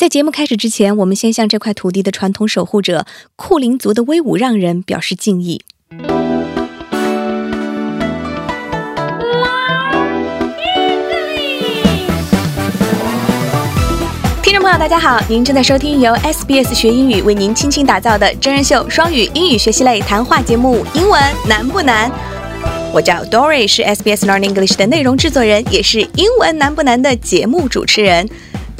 在节目开始之前，我们先向这块土地的传统守护者库林族的威武让人表示敬意。听众朋友，大家好，您正在收听由 SBS 学英语为您倾情打造的真人秀双语英语学习类谈话节目《英文难不难》。我叫 Dory，是 SBS Learn English 的内容制作人，也是《英文难不难》的节目主持人。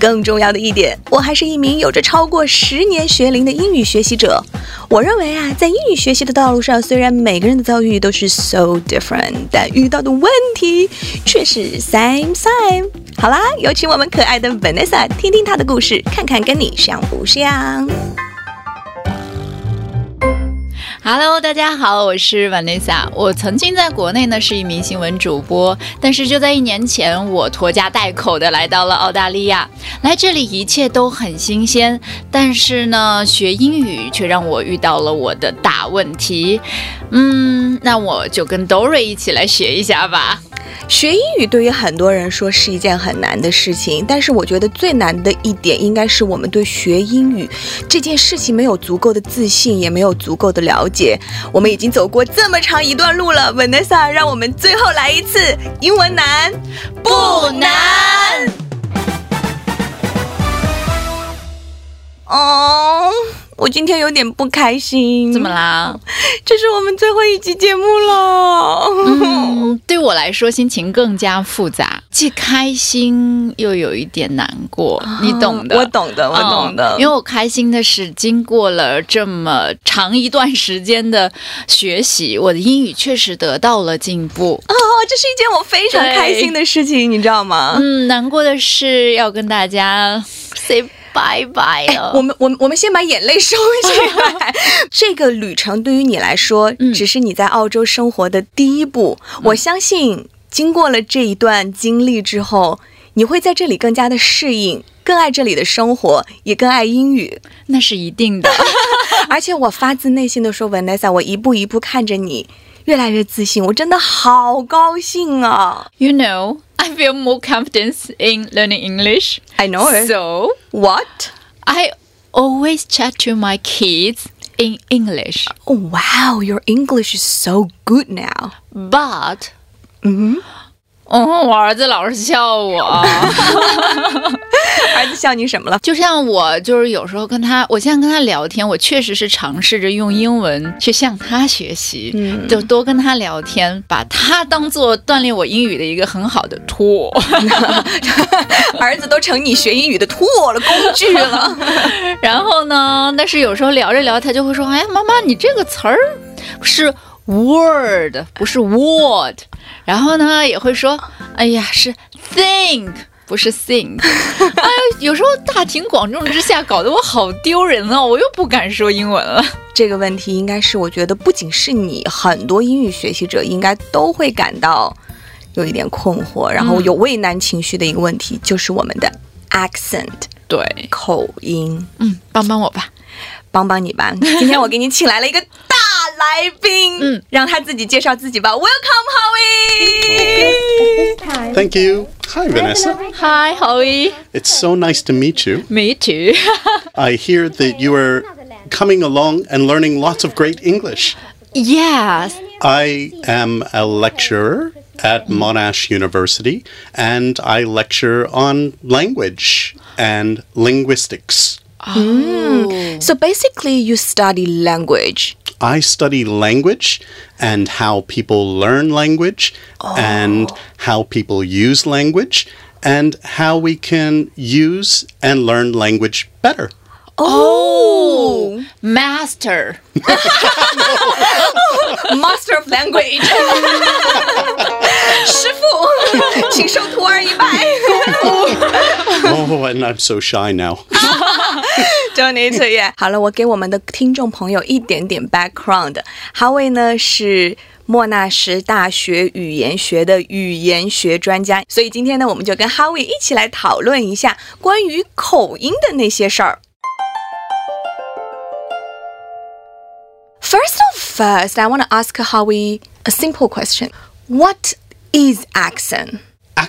更重要的一点，我还是一名有着超过十年学龄的英语学习者。我认为啊，在英语学习的道路上，虽然每个人的遭遇都是 so different，但遇到的问题却是 same same。好啦，有请我们可爱的 Vanessa 听听她的故事，看看跟你像不像。Hello，大家好，我是 Vanessa。我曾经在国内呢是一名新闻主播，但是就在一年前，我拖家带口的来到了澳大利亚。来这里一切都很新鲜，但是呢，学英语却让我遇到了我的大问题。嗯，那我就跟 Dory 一起来学一下吧。学英语对于很多人说是一件很难的事情，但是我觉得最难的一点应该是我们对学英语这件事情没有足够的自信，也没有足够的了解。我们已经走过这么长一段路了，Vanessa，让我们最后来一次英文难不难？哦。我今天有点不开心，怎么啦？这是我们最后一集节目了。嗯，对我来说心情更加复杂，既开心又有一点难过，你懂的。我懂的，我懂的。因为我开心的是，经过了这么长一段时间的学习，我的英语确实得到了进步。哦，这是一件我非常开心的事情，你知道吗？嗯，难过的是要跟大家 say。拜拜了，我们我们我们先把眼泪收起来。这个旅程对于你来说，只是你在澳洲生活的第一步。我相信，经过了这一段经历之后，你会在这里更加的适应，更爱这里的生活，也更爱英语。那是一定的。而且我发自内心的说，Vanessa，我一步一步看着你。越来越自信，我真的好高兴啊！You know, I feel more confidence in learning English. I know it. So what? I always chat to my kids in English. Oh, wow, your English is so good now. But, mm-hmm. 哦，我儿子老是笑我。儿子笑你什么了？就像我，就是有时候跟他，我现在跟他聊天，我确实是尝试着用英文去向他学习，嗯，就多跟他聊天，把他当做锻炼我英语的一个很好的 tool。儿子都成你学英语的 tool 了，工具了。然后呢，但是有时候聊着聊，他就会说：“哎呀，妈妈，你这个词儿是 word，不是 word。”然后呢，也会说，哎呀，是 think 不是 think，哎，有时候大庭广众之下，搞得我好丢人啊！我又不敢说英文了。这个问题应该是，我觉得不仅是你，很多英语学习者应该都会感到有一点困惑，然后有畏难情绪的一个问题，就是我们的 accent，对，口音。嗯，帮帮我吧，帮帮你吧。今天我给你请来了一个。来宾，嗯，让他自己介绍自己吧。Welcome, Howie. Thank you. Hi, Vanessa. Hi, Howie. It's so nice to meet you. Me too. I hear that you are coming along and learning lots of great English. Yes. I am a lecturer at Monash University and I lecture on language and linguistics. Oh. So basically, you study language. I study language and how people learn language oh. and how people use language and how we can use and learn language better. Oh, master. master of language. 师傅，请受徒儿一拜。oh, and I'm so shy now. Don't need to yet. 好了，我给我们的听众朋友一点点 background。哈维呢是莫纳什大学语言学的语言学专家，所以今天呢，我们就跟哈维一起来讨论一下关于口音的那些事儿。First of first, I want to ask Howie a simple question. What is accent?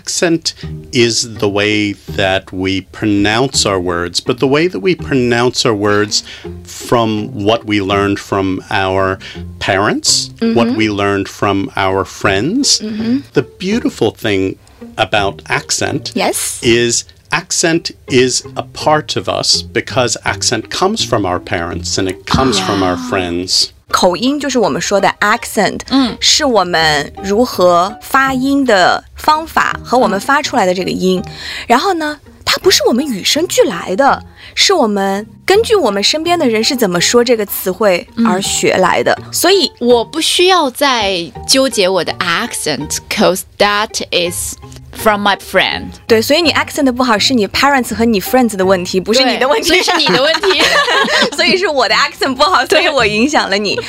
Accent is the way that we pronounce our words, but the way that we pronounce our words from what we learned from our parents, what mm-hmm. we learned from our friends. Mm-hmm. The beautiful thing about accent Yes. is accent is a part of us because accent comes from our parents and it comes from our ah. friends. 口音就是我们说的 accent，嗯，是我们如何发音的方法和我们发出来的这个音。然后呢，它不是我们与生俱来的，是我们根据我们身边的人是怎么说这个词汇而学来的。所以我不需要再纠结我的 accent，cause that is from my friend，对，所以你 accent 不好是你 parents 和你 friends 的问题，不是你的问题，所以是你的问题。所以是我的 accent 不好，所以我影响了你。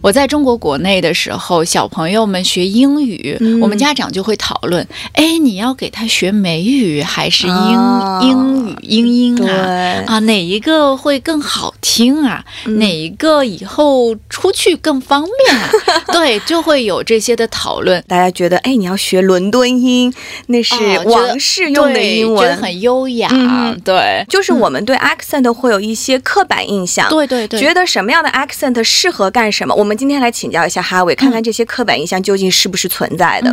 我在中国国内的时候，小朋友们学英语，我们家长就会讨论：哎，你要给他学美语还是英、哦英语英音对啊？啊，哪一个会更好听啊？哪一个以后出去更方便啊？对，就会有这些的讨论。大家觉得，哎，你要学伦敦音，那是王室用的对英文，觉得很优雅。嗯对，就是我们对 accent 会有一些刻板印象，对对对觉得什么样的 accent 适合干什么。我们今天来请教一下哈维，看看这些刻板印象究竟是不是存在的。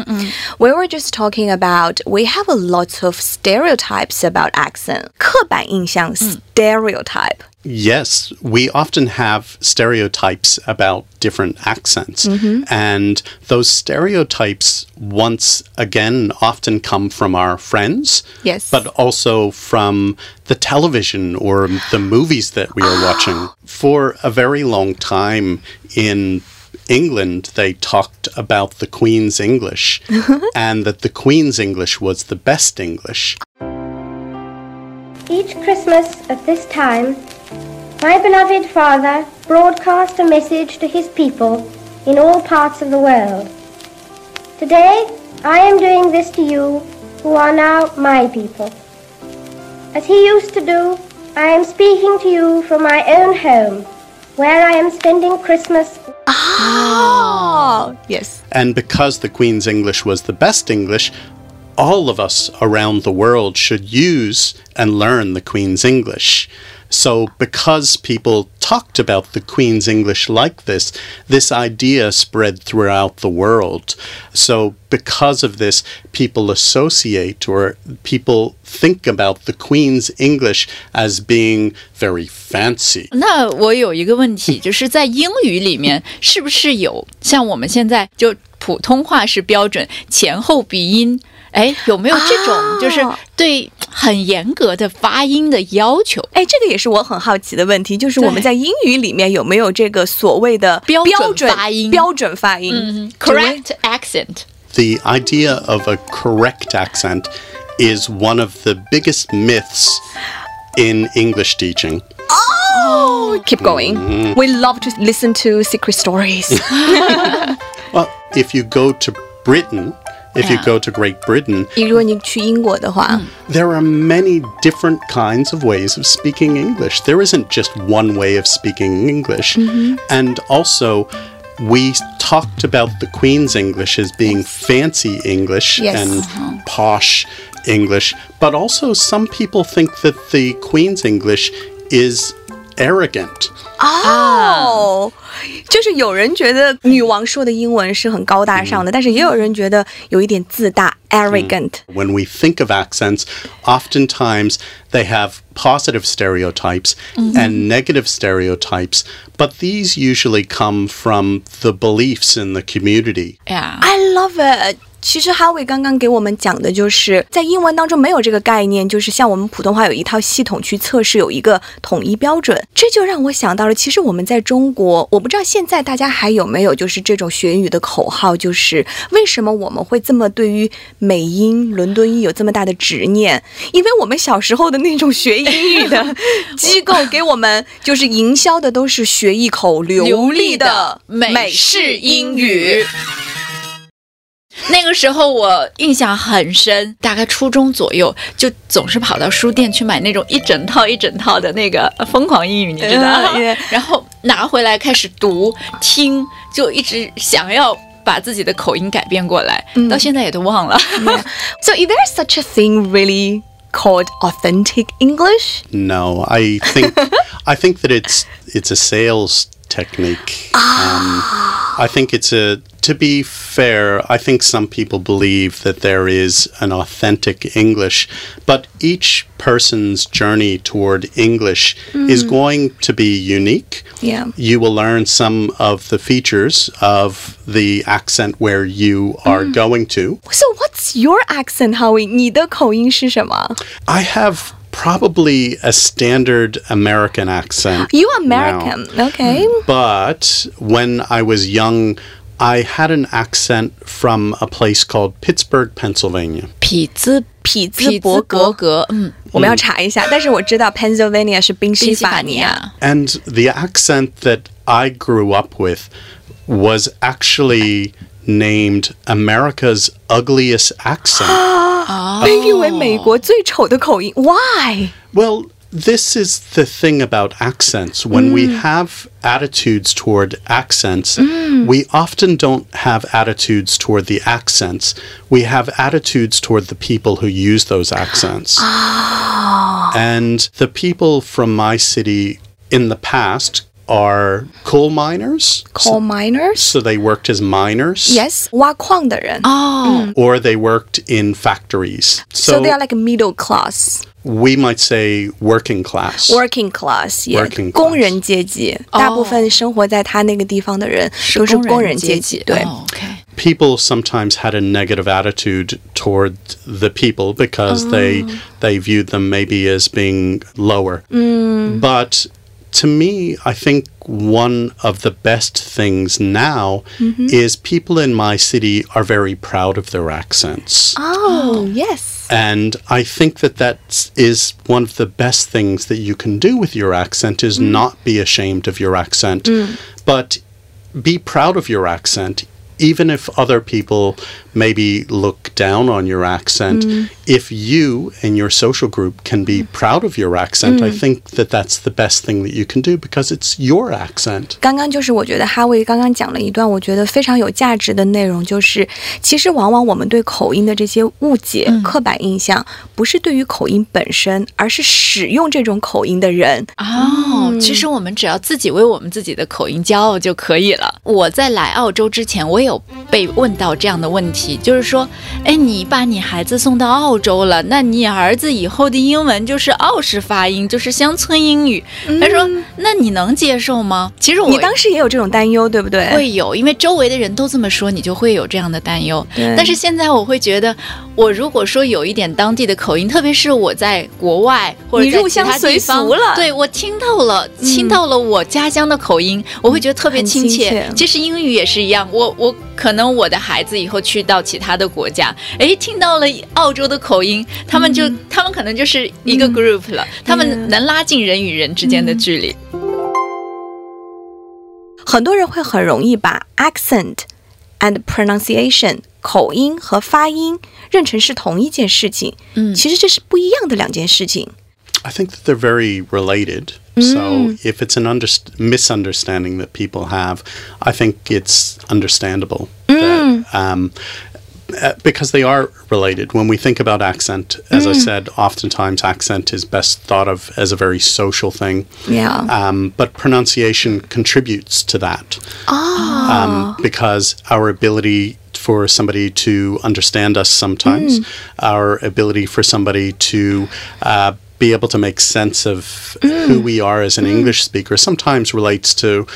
We were just talking about we have a lot of stereotypes about accent，刻板印象 stereotype。 Yes, we often have stereotypes about different accents. Mm-hmm. And those stereotypes, once again, often come from our friends, Yes. but also from the television or the movies that we are watching. For a very long time in England, they talked about the Queen's English and that the Queen's English was the best English. Each Christmas at this time, my beloved father broadcast a message to his people in all parts of the world. Today, I am doing this to you who are now my people. As he used to do, I am speaking to you from my own home, where I am spending Christmas 哦、y yes. And because the Queen's English was the best English, all of us around the world should use and learn the Queen's English. So, because people talked about the Queen's English like this, this idea spread throughout the world. So, because of this, people associate or people think about the Queen's English as being very fancy. 那我有一个问题，就是在英语里面，是不是有像我们现在就普通话是标准前后鼻音？ 哎，有没有这种哦就是对很严格的发音的要求？哎，这个也是我很好奇的问题，就是我们对在英语里面有没有这个所谓的标准标准发音标准发音、嗯只为，correct accent。 The idea of a correct accent is one of the biggest myths in English teaching. Oh, keep going. We love to listen to secret stories. Well, if you go to Britain, if you Yeah. go to Great Britain, 如果你去英国的话， there are many different kinds of ways of speaking English. There isn't just one way of speaking English. And also, we talked about the Queen's English as being fancy English Yes. and posh English, but also some people think that the Queen's English is arrogant. 哦，就是有人觉得女王说的英文是很高大上的，但是也有人觉得有一点自大 （arrogant）。 When we think of accents, oftentimes they have positive stereotypes and negative stereotypes, but these usually come from the beliefs in the community. 呀， I love it。 其实哈维刚刚给我们讲的就是在英文当中没有这个概念，就是像我们普通话有一套系统去测试，有一个统一标准。这就让我想到了，其实我们在中国，我不知道现在大家还有没有就是这种学英语的口号，就是为什么我们会这么对于美音、伦敦音有这么大的执念？因为我们小时候的那种学英语的 机构给我们就是营销的都是学一口流利的美式英语。那个时候我印象很深，大概初中左右，就总是跑到书店去买那种一整套一整套的那个《疯狂英语》，你知道吗嗯？然后拿回来开始读听，就一直想要把自己的口音改变过来，到现在也都忘了。So is there such a thing really called authentic English? No, I think I think that it's it's a sales technique. Um, I think it's a to be fair. I think some people believe that there is an authentic English, but each person's journey toward English is going to be unique. Yeah. You will learn some of the features of the accent where you are going to. So what's your accent, Howie? 你的口音是什么 I have probably a standard American accent. You American, okay? But when I was young, I had an accent from a place called Pittsburgh, Pennsylvania. 痞子匹兹痞子伯格伯格，嗯，我们要查一下，但是我知道 Pennsylvania 是宾夕宾夕法法尼亚。尼亚。 And the accent that I grew up with was actually named America's Ugliest Accent. Oh. Why? Well, this is the thing about accents. When mm. we have attitudes toward accents, mm. we often don't have attitudes toward the accents. We have attitudes toward the people who use those accents. Oh. And the people from my city in the past are coal miners. Coal miners? So they worked as miners. Yes，挖矿的人。哦， Or they worked in factories. So they are like middle class, we might say working class. working class，也 Working class 工人阶级。大部分生活在他那个地方的人都是工人阶级。对，哦 OK， people sometimes had a negative attitude toward the people because they they viewed them maybe as being lower. But to me, I think one of the best things now mm-hmm. is people in my city are very proud of their accents. Oh yes，And I think that that is one of the best things that you can do with your accent is mm. not be ashamed of your accent, mm. but be proud of your accent. Even if other people maybe look down on your accent, mm if you and your social group can be proud of your accent, I think that that's the best thing that you can do because it's your accent. 刚刚就是我觉得哈维刚刚讲了一段我觉得非常有价值的内容，就是其实往往我们对口音的这些误解、刻板印象，不是对于口音本身，而是使用这种口音的人。哦，其实我们只要自己为我们自己的口音骄傲就可以了。我在来澳洲之前，我有被问到这样的问题，就是说，哎，你把你孩子送到澳 洲了，那你儿子以后的英文就是澳式发音，就是乡村英语。他说，那你能接受吗？其实我你当时也有这种担忧，对不对？会有，因为周围的人都这么说，你就会有这样的担忧。但是现在我会觉得，我如果说有一点当地的口音，特别是我在国外或者入在其他乡随地方俗了对我听到了，听到了我家乡的口音，我会觉得特别亲切。亲切其实英语也是一样，我我可能我的孩子以后去到其他的国家，诶，听到了澳洲的口音，他们就、他们可能就是一个 group 了，他们 Yeah 能拉近人与人之间的距离。很多人会很容易把 accent and pronunciation 口音和发音认成是同一件事情。嗯，其实这是不一样的两件事情。 I think that they're very related. So if it's an underst- misunderstanding that people have, I think it's understandable that, um, uh, because they are related. When we think about accent, as I said, oftentimes accent is best thought of as a very social thing. Yeah. Um, but pronunciation contributes to that um, because our ability for somebody to understand us sometimes, our ability for somebody to uh, be able to make sense of who mm. we are as an mm. English speaker sometimes relates to.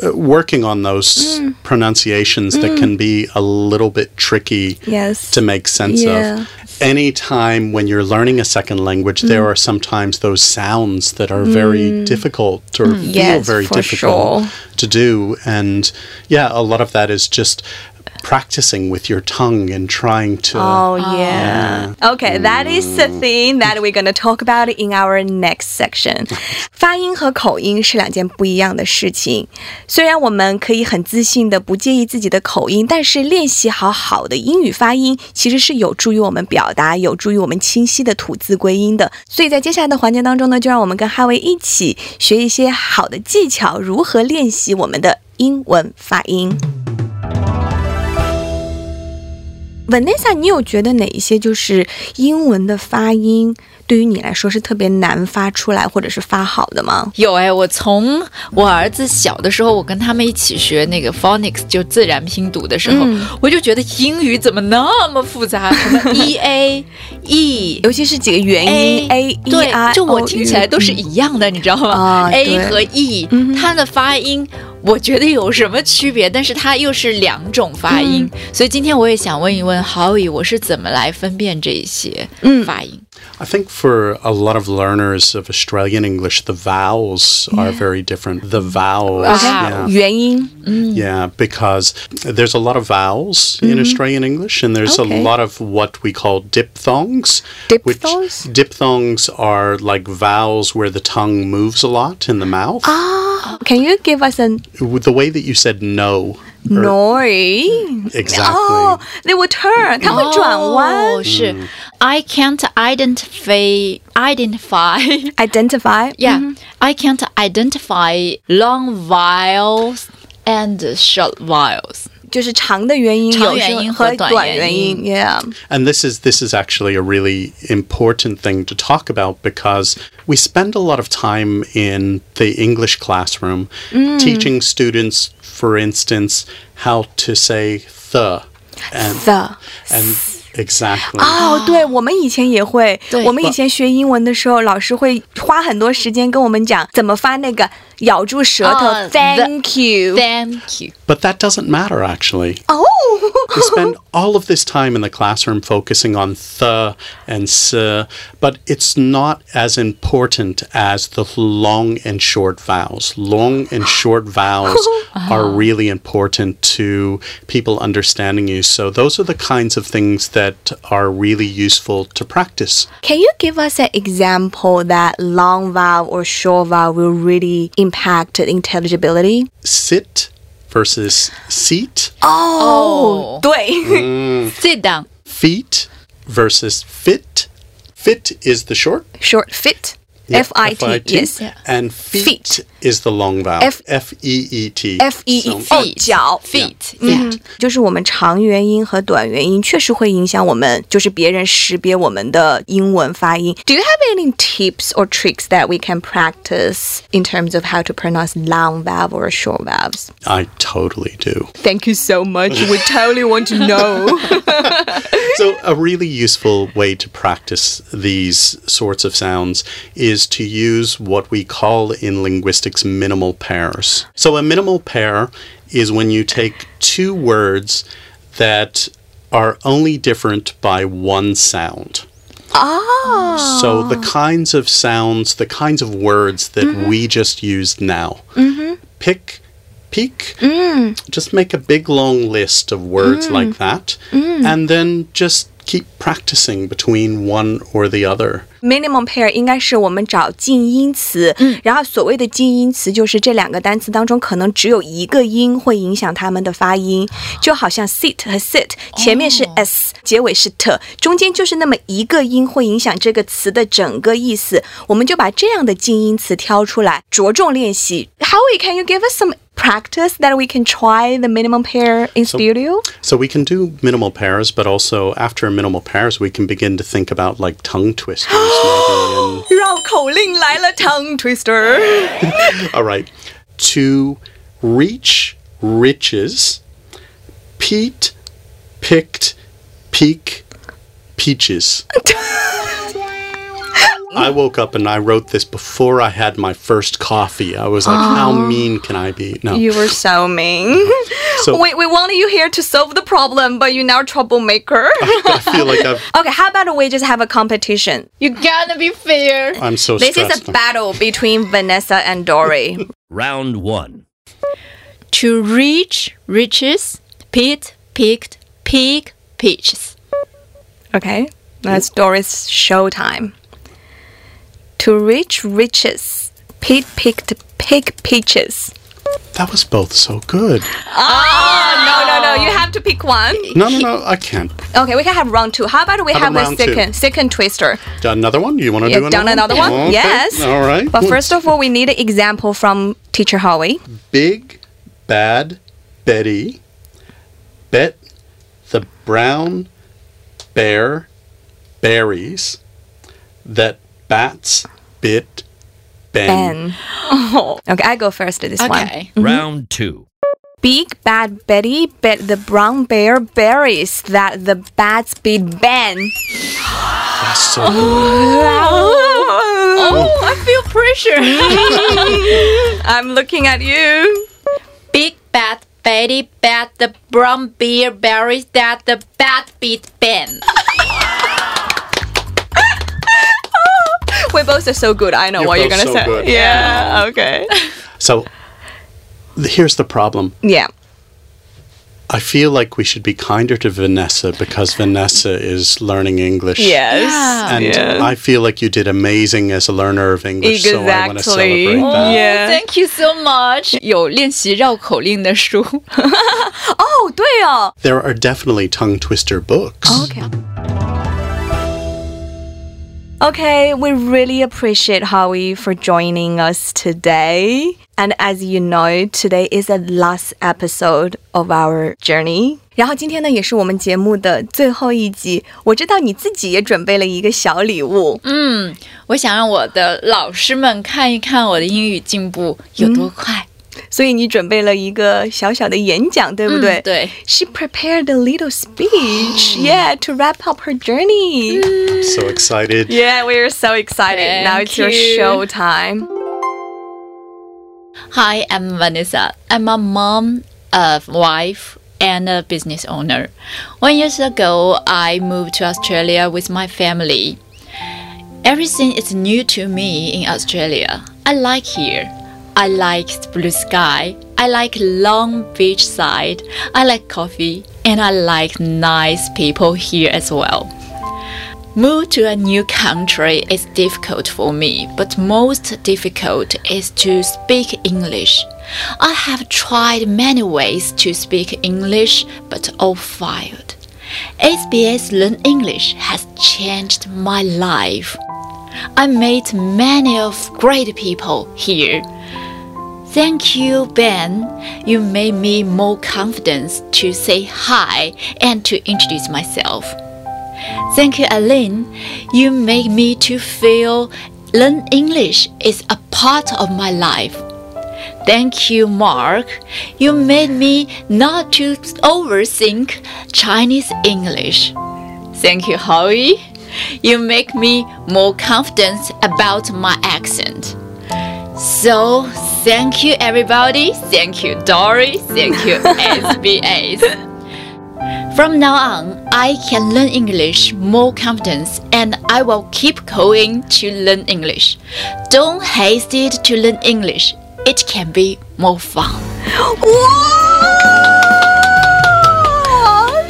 Uh, working on those mm. pronunciations that can be a little bit tricky Yes. to make sense Yeah. of. Anytime when you're learning a second language, there are sometimes those sounds that are very difficult or feel Yes, very difficult sure. to do. And yeah, a lot of that is just practicing with your tongue and trying to. Oh yeah. Okay, that is the thing that we're gonna talk about in our next section. 发音和口音是两件不一样的事情。虽然我们可以很自信的不介意自己的口音，但是练习好好的英语发音，其实是有助于我们表达，有助于我们清晰的吐字归音的。所以在接下来的环节当中呢，就让我们跟哈维一起学一些好的技巧，如何练习我们的英文发音。 Vanessa，你有觉得哪一些就是英文的发音对于你来说是特别难发出来或者是发好的吗？有哎，我从我儿子小的时候，我跟他们一起学那个 phonics，就自然拼读的时候，我就觉得英语怎么那么复杂？什么 e a e，尤其是几个元音 a e 对就我听起来都是一样的，你知道吗？a 和 e，它的发音。我觉得有什么区别？但是它又是两种发音，所以今天我也想问一问郝宇，我是怎么来分辨这些发音？I think for a lot of learners of Australian English, the vowels are very different. The vowels, uh-huh. yeah. 元音 mm. Yeah, because there's a lot of vowels in mm-hmm. Australian English, and there's Okay. a lot of what we call diphthongs. which- Diphthongs? diphthongs are like vowels where the tongue moves a lot in the mouth. Ah, Can you give us an. The way that you said no. or- noise？ Exactly. 哦、t h e y will turn，它会转弯。哦，是、I can't identify identify Identify， yeah、I can't identify long vowels and short vowels 就是长的元音，有长元音时候和和短短元元音音，Yeah。 And this is this is actually a really important thing to talk about because we spend a lot of time in the English classroom teaching students, for instance, how to say the and The and exactly. 哦，对，我们以前也会，对我们以前学英文的时候，老师会花很多时间跟我们讲怎么发那个 咬住舌头、哦 Thank you。 thank you But that doesn't matter actually. 哦 We spend all of this time in the classroom focusing on the and s, but it's not as important as the long and short vowels. Long and short vowels are really important to people understanding you. So those are the kinds of things that are really useful to practice. Can you give us an example that long vowel or short vowel will really impact intelligibility? Sit versus seat, Oh, oh. 哦，对，sit mm. down. Feet versus fit. Fit is the short. Short fit。Yeah, F I T yes. And feet, Feet is the long vowel. F- F E E T. F E E 哦 feet 脚 feet 嗯 yeah，就是我们长元音和短元音确实会影响我们，就是别人识别我们的英文发音。Do you have any tips or tricks that we can practice in terms of how to pronounce long vowel or short vowels? I totally do. Thank you so much. We totally want to know. So, a really useful way to practice these sorts of sounds is to use what we call in linguistics minimal pairs. So, a minimal pair is when you take two words that are only different by one sound. oh, So the kinds of sounds, the kinds of words that mm-hmm. we just used now. Mm-hmm. Pick, peek. Mm. Just make a big long list of words mm. like that, mm. and then just keep practicing between one or the other. minimum pair 应该是我们找近音词，然后所谓的近音词就是这两个单词当中可能只有一个音会影响它们的发音，就好像 sit 和 sit 前面是 s，、结尾是 t，中间就是那么一个音会影响这个词的整个意思，我们就把这样的近音词挑出来，着重练习。Howie, can you give us some practice that we can try the minimum pair in studio? So we can do minimal pairs, but also after minimal pairs, we can begin to think about like tongue twisters maybe. 绕口令来了，tongue twister。 And, all right, to reach riches, Pete picked peak peaches. I woke up and I wrote this before I had my first coffee. I was like, how oh. mean can I be? No. You were so mean. So- we, we wanted you here to solve the problem, but you're now troublemaker. I feel like I've, okay, how about we just have a competition? You gotta be fair. I'm so This stressed. is a battle between Vanessa and Dory. Round one. To reach riches, Pete picked pig peaches. okay, that's Dory's show time. To reach riches, Pete picked pig peaches. that was both so good. Oh, no, no, no. You have to pick one. No, no, no, I can't. Okay, we can have round two. How about we How have about a round two? second second twister? Done another one? You want to Yeah, do another done one? another one? Okay, Yes. All right. But first of all, we need an example from Teacher Howie. Big Bad Betty bet the brown bear berries that bats bit Ben. Ben. Oh. Okay, I go first to this one. Okay. Mm-hmm. Round two. Big bad Betty bit the brown bear berries that the bats beat Ben. That's so Oh, oh I feel pressure. I'm looking at you. Big bad Betty bat the brown bear berries that the bat beat Ben. We both are so good. I know You're what you're both gonna so say. good. Yeah. Okay. So th- here's the problem. Yeah. I feel like we should be kinder to Vanessa because Vanessa is learning English. Yes. Yeah. And Yeah. I feel like you did amazing as a learner of English, so I want to Exactly. celebrate that. Oh, Yeah. thank you so much. 有练习绕口令的书。哦，对哦。 There are definitely tongue twister books. Okay. Okay, we really appreciate Howie for joining us today. And as you know, today is the last episode of our journey. 然后今天呢，也是我们节目的最后一集。我知道你自己也准备了一个小礼物，嗯，我想让我的老师们看一看我的英语进步有多快， 所以你准备了一个小小的演讲，对不对？嗯对。 She prepared a little speech, yeah, to wrap up her journey. I'm so excited. Yeah, we are so excited. Thank now it's your you. show time. Hi, I'm Vanessa. I'm a mom, a wife, and a business owner. One years ago, I moved to Australia with my family. Everything is new to me in Australia. I like here. I like blue sky. I like long beach side. I like coffee, and I like nice people here as well. Move to a new country is difficult for me, but most difficult is to speak English. I have tried many ways to speak English, but all failed. SBS Learn English has changed my life. I met many of great people here. Thank you, Ben. You made me more confident to say hi and to introduce myself. Thank you, Aline. You make me to feel learn English is a part of my life. Thank you, Mark. You made me not to overthink Chinese English. Thank you, Howie. You make me more confident about my accent. So, thank you, everybody. Thank you, Dory. Thank you, SBS. From now on, I can learn English more confidence and I will keep going to learn English. Don't hesitate to learn English. It can be more fun. 哇，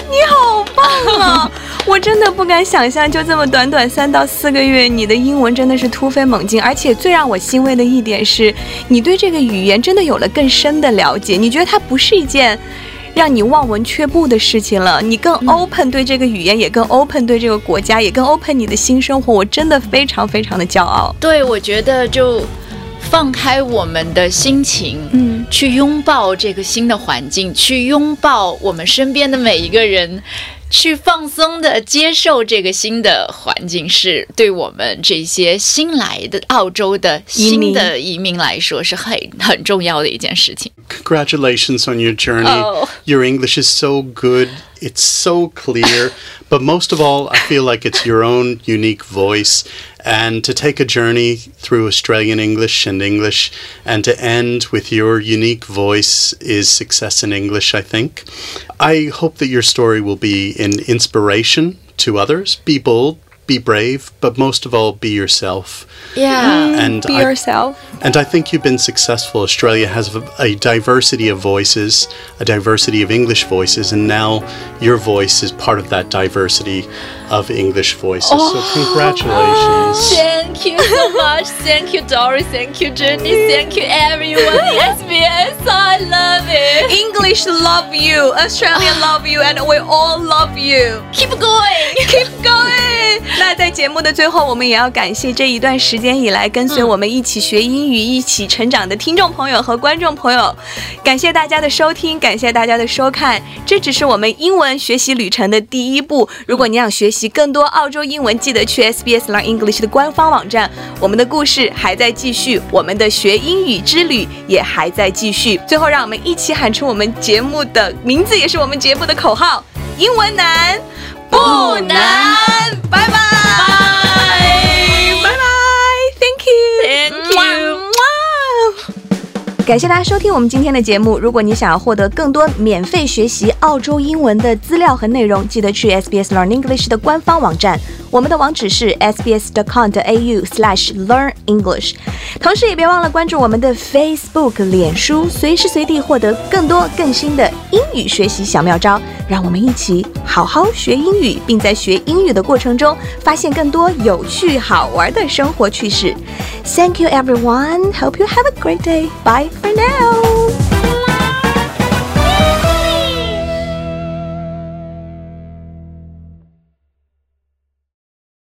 你好棒啊！ 我真的不敢想象，就这么短短三到四个月，你的英文真的是突飞猛进。而且最让我欣慰的一点是，你对这个语言真的有了更深的了解。你觉得它不是一件让你望闻却步的事情了，你更 open 对这个语言，也更 open 对这个国家，也更 open 你的新生活。我真的非常非常的骄傲。对，我觉得就放开我们的心情，嗯，去拥抱这个新的环境，去拥抱我们身边的每一个人，去放松的接受这个新的环境，是对我们这些新来的澳洲的新的移民来说是很很重要的一件事情。Congratulations on your journey. Oh. Your English is so good. It's so clear. But most of all, I feel like it's your own unique voice. And to take a journey through Australian English and English and to end with your unique voice is success in English, I think. I hope that your story will be an inspiration to others. Be bold, be brave, but most of all, be yourself. Yeah. Mm, and Be I- yourself. and I think you've been successful. Australia has a, a diversity of voices, a diversity of English voices, and now your voice is part of that diversity of English voices. so, oh, congratulations. Thank you so much. Thank you, Doris. Thank you, Jenny. Thank you, everyone. SBS, I love it. English love you, Australia love you, and we all love you. Keep going. Keep going. 那在节目的最后，我们也要感谢这一段时间以来跟随我们一起学英语、一起成长的听众朋友和观众朋友，感谢大家的收听，感谢大家的收看。这只是我们英文学习旅程的第一步。如果你想学习更多澳洲英文，记得去 SBS Learn English 的官方网站。我们的故事还在继续，我们的学英语之旅也还在继续。最后，让我们一起喊出我们节目的名字，也是我们节目的口号：英文难不难？感谢大家收听我们今天的节目。如果你想要获得更多免费学习澳洲英文的资料和内容，记得去 SBS Learn English 的官方网站，我们的网址是 sbs.com.au/learn-english。同时，也别忘了关注我们的 Facebook、脸书，随时随地获得更多更新的英语学习小妙招。让我们一起好好学英语，并在学英语的过程中发现更多有趣好玩的生活趣事。Thank you, everyone. Hope you have a great day. Bye for now.